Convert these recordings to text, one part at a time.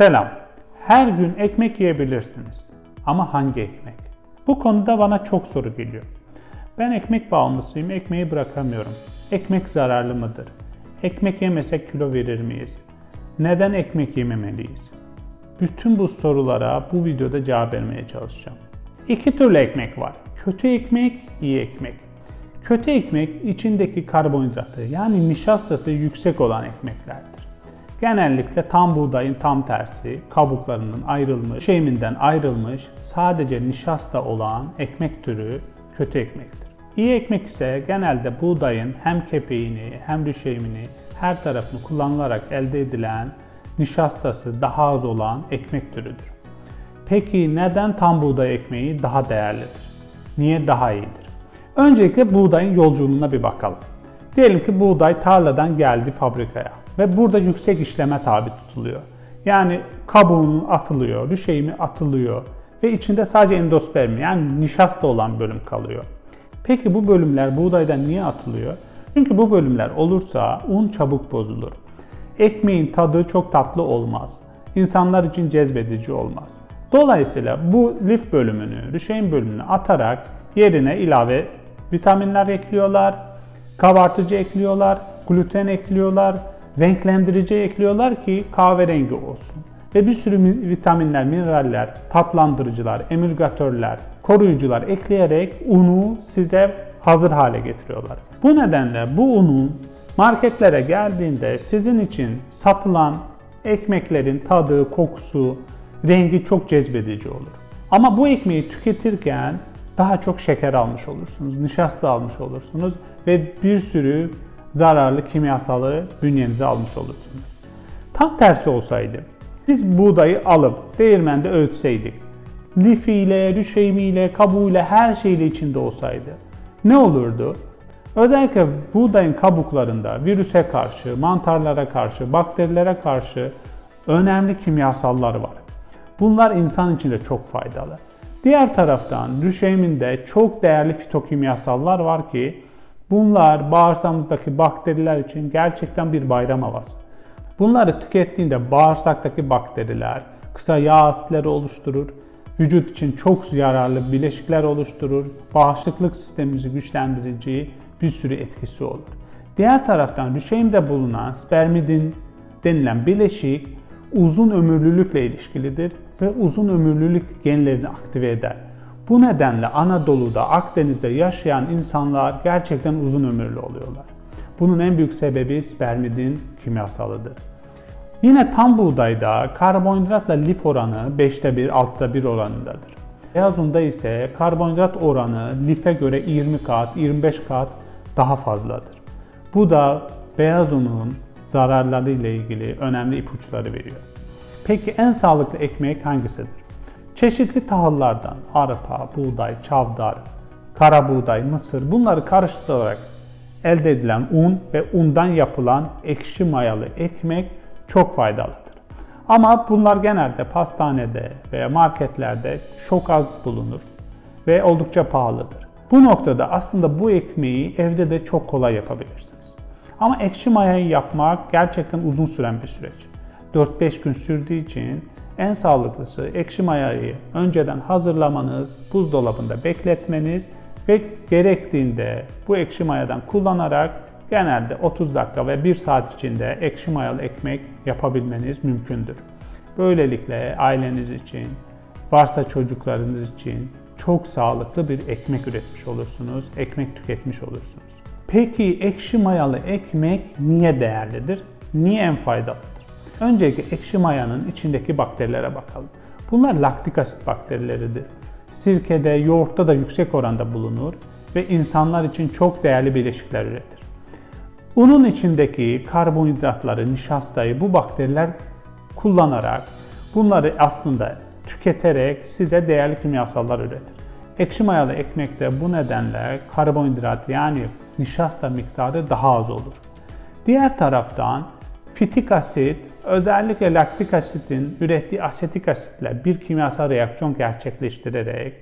Selam. Her gün ekmek yiyebilirsiniz. Ama hangi ekmek? Bu konuda bana çok soru geliyor. Ben ekmek bağımlısıyım, ekmeği bırakamıyorum. Ekmek zararlı mıdır? Ekmek yemesek kilo verir miyiz? Neden ekmek yememeliyiz? Bütün bu sorulara bu videoda cevap vermeye çalışacağım. İki türlü ekmek var. Kötü ekmek, iyi ekmek. Kötü ekmek içindeki karbonhidratı yani nişastası yüksek olan ekmeklerdir. Genellikle tam buğdayın tam tersi, kabuklarının ayrılmış, şeyminden ayrılmış, sadece nişasta olan ekmek türü kötü ekmektir. İyi ekmek ise genelde buğdayın hem kepeğini hem düşeymini her tarafını kullanılarak elde edilen nişastası daha az olan ekmek türüdür. Peki neden tam buğday ekmeği daha değerlidir? Niye daha iyidir? Öncelikle buğdayın yolculuğuna bir bakalım. Diyelim ki buğday tarladan geldi fabrikaya ve burada yüksek işleme tabi tutuluyor. Yani kabuğunun atılıyor, düşeyimi atılıyor ve içinde sadece endospermi yani nişasta olan bölüm kalıyor. Peki bu bölümler buğdaydan niye atılıyor? Çünkü bu bölümler olursa un çabuk bozulur. Ekmeğin tadı çok tatlı olmaz. İnsanlar için cezbedici olmaz. Dolayısıyla bu lif bölümünü, düşeyin bölümünü atarak yerine ilave vitaminler ekliyorlar, kabartıcı ekliyorlar, gluten ekliyorlar, renklendirici ekliyorlar ki kahverengi olsun. Ve bir sürü vitaminler, mineraller, tatlandırıcılar, emülgatörler, koruyucular ekleyerek unu size hazır hale getiriyorlar. Bu nedenle bu unun marketlere geldiğinde sizin için satılan ekmeklerin tadı, kokusu, rengi çok cezbedici olur. Ama bu ekmeği tüketirken daha çok şeker almış olursunuz, nişasta almış olursunuz ve bir sürü zararlı kimyasalı bünyenize almış olursunuz. Tam tersi olsaydı, biz buğdayı alıp değirmende öğütseydik, lifiyle, düşeyimiyle, kabuğuyla her şeyle içinde olsaydı ne olurdu? Özellikle buğdayın kabuklarında virüse karşı, mantarlara karşı, bakterilere karşı önemli kimyasallar var. Bunlar insan için de çok faydalı. Diğer taraftan düşeyminde çok değerli fitokimyasallar var ki bunlar bağırsağımızdaki bakteriler için gerçekten bir bayram havası. Bunları tükettiğinde bağırsaktaki bakteriler kısa yağ asitleri oluşturur, vücut için çok yararlı bileşikler oluşturur, bağışıklık sistemimizi güçlendirici bir sürü etkisi olur. Diğer taraftan düşeymde bulunan spermidin denilen bileşik uzun ömürlülükle ilişkilidir ve uzun ömürlülük genlerini aktive eder. Bu nedenle Anadolu'da, Akdeniz'de yaşayan insanlar gerçekten uzun ömürlü oluyorlar. Bunun en büyük sebebi spermidin kimyasalıdır. Yine tam buğdayda karbonhidratla lif oranı 5'te 1, 6'da 1 oranındadır. Beyaz unda ise karbonhidrat oranı life göre 20 kat, 25 kat daha fazladır. Bu da beyaz unun zararları ile ilgili önemli ipuçları veriyor. Peki en sağlıklı ekmek hangisidir? Çeşitli tahıllardan arpa, buğday, çavdar, kara buğday, mısır bunları karıştırarak elde edilen un ve undan yapılan ekşi mayalı ekmek çok faydalıdır. Ama bunlar genelde pastanede veya marketlerde çok az bulunur ve oldukça pahalıdır. Bu noktada aslında bu ekmeği evde de çok kolay yapabilirsiniz. Ama ekşi mayayı yapmak gerçekten uzun süren bir süreç. 4-5 gün sürdüğü için en sağlıklısı ekşi mayayı önceden hazırlamanız, buzdolabında bekletmeniz ve gerektiğinde bu ekşi mayadan kullanarak genelde 30 dakika ve 1 saat içinde ekşi mayalı ekmek yapabilmeniz mümkündür. Böylelikle aileniz için, varsa çocuklarınız için çok sağlıklı bir ekmek üretmiş olursunuz, ekmek tüketmiş olursunuz. Peki ekşi mayalı ekmek niye değerlidir? Niye en faydalıdır? Öncelikle ekşi mayanın içindeki bakterilere bakalım. Bunlar laktik asit bakterileridir. Sirkede, yoğurtta da yüksek oranda bulunur ve insanlar için çok değerli bileşikler üretir. Unun içindeki karbonhidratları, nişastayı bu bakteriler kullanarak bunları aslında tüketerek size değerli kimyasallar üretir. Ekşi mayalı ekmekte bu nedenle karbonhidrat yani nişasta miktarı daha az olur. Diğer taraftan fitik asit özellikle laktik asitin ürettiği asetik asitle bir kimyasal reaksiyon gerçekleştirerek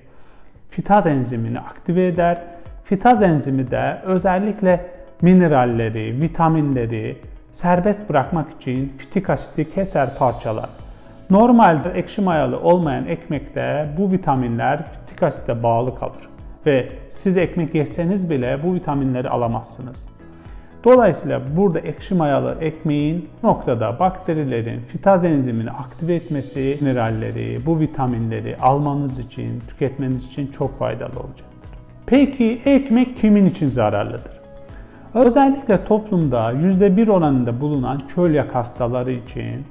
fitaz enzimini aktive eder. Fitaz enzimi de özellikle mineralleri, vitaminleri serbest bırakmak için fitik asiti keser parçalar. Normalde ekşi mayalı olmayan ekmekte bu vitaminler fittik asite bağlı kalır. Ve siz ekmek yeseniz bile bu vitaminleri alamazsınız. Dolayısıyla burada ekşi mayalı ekmeğin noktada bakterilerin fitaz enzimini aktive etmesi mineralleri, bu vitaminleri almanız için, tüketmeniz için çok faydalı olacaktır. Peki ekmek kimin için zararlıdır? Özellikle toplumda %1 oranında bulunan çölyak hastaları için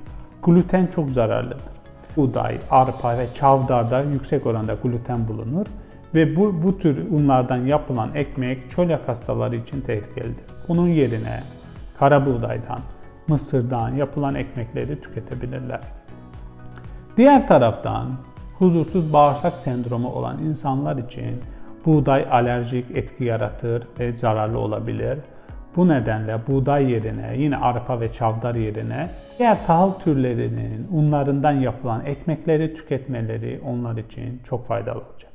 gluten çok zararlıdır. Buğday, arpa ve çavdarda yüksek oranda gluten bulunur ve bu, bu tür unlardan yapılan ekmek çölyak hastaları için tehlikelidir. Bunun yerine kara buğdaydan, mısırdan yapılan ekmekleri tüketebilirler. Diğer taraftan huzursuz bağırsak sendromu olan insanlar için buğday alerjik etki yaratır ve zararlı olabilir. Bu nedenle buğday yerine yine arpa ve çavdar yerine diğer tahıl türlerinin unlarından yapılan ekmekleri tüketmeleri onlar için çok faydalı olacak.